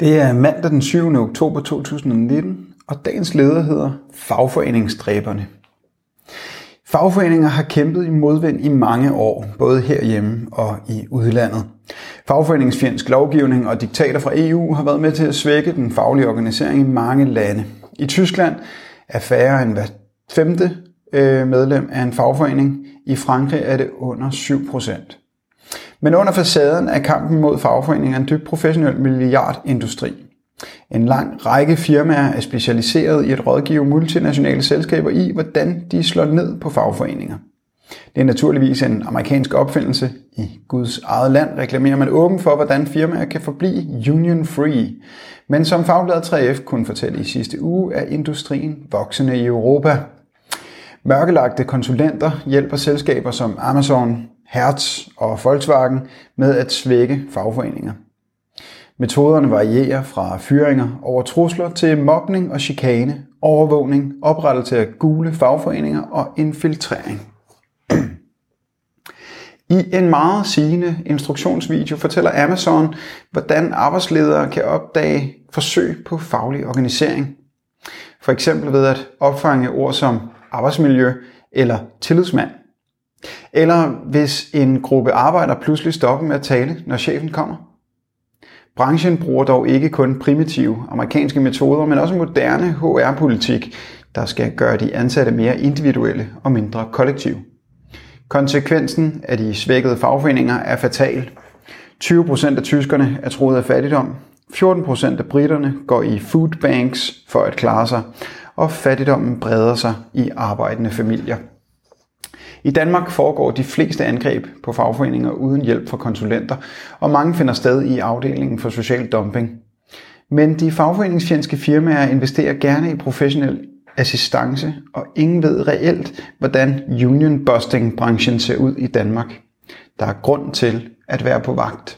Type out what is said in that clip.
Det er mandag den 7. oktober 2019, og dagens leder hedder Fagforeningsdræberne. Fagforeninger har kæmpet i modvind i mange år, både herhjemme og i udlandet. Fagforeningsfjendsk lovgivning og diktater fra EU har været med til at svække den faglige organisering i mange lande. I Tyskland er færre end hver femte øh, medlem af en fagforening. I Frankrig er det under 7 procent. Men under facaden er kampen mod fagforeningerne en dybt professionel milliardindustri. En lang række firmaer er specialiseret i at rådgive multinationale selskaber i, hvordan de slår ned på fagforeninger. Det er naturligvis en amerikansk opfindelse. I Guds eget land reklamerer man åben for, hvordan firmaer kan forblive union-free. Men som Fagbladet 3F kunne fortælle i sidste uge, er industrien voksende i Europa. Mørkelagte konsulenter hjælper selskaber som Amazon, Hertz og Volkswagen med at svække fagforeninger. Metoderne varierer fra fyringer over trusler til mobning og chikane, overvågning, oprettelse af gule fagforeninger og infiltrering. I en meget sigende instruktionsvideo fortæller Amazon, hvordan arbejdsledere kan opdage forsøg på faglig organisering. For eksempel ved at opfange ord som arbejdsmiljø eller tillidsmand. Eller hvis en gruppe arbejdere pludselig stopper med at tale, når chefen kommer. Branchen bruger dog ikke kun primitive amerikanske metoder, men også moderne HR-politik, der skal gøre de ansatte mere individuelle og mindre kollektive. Konsekvensen af de svækkede fagforeninger er fatal. 20% af tyskerne er troet af fattigdom, 14% af britterne går i food banks for at klare sig, og fattigdommen breder sig i arbejdende familier. I Danmark foregår de fleste angreb på fagforeninger uden hjælp fra konsulenter, og mange finder sted i afdelingen for social dumping. Men de fagforeningsfjendske firmaer investerer gerne i professionel assistance, og ingen ved reelt, hvordan union-busting-branchen ser ud i Danmark. Der er grund til at være på vagt.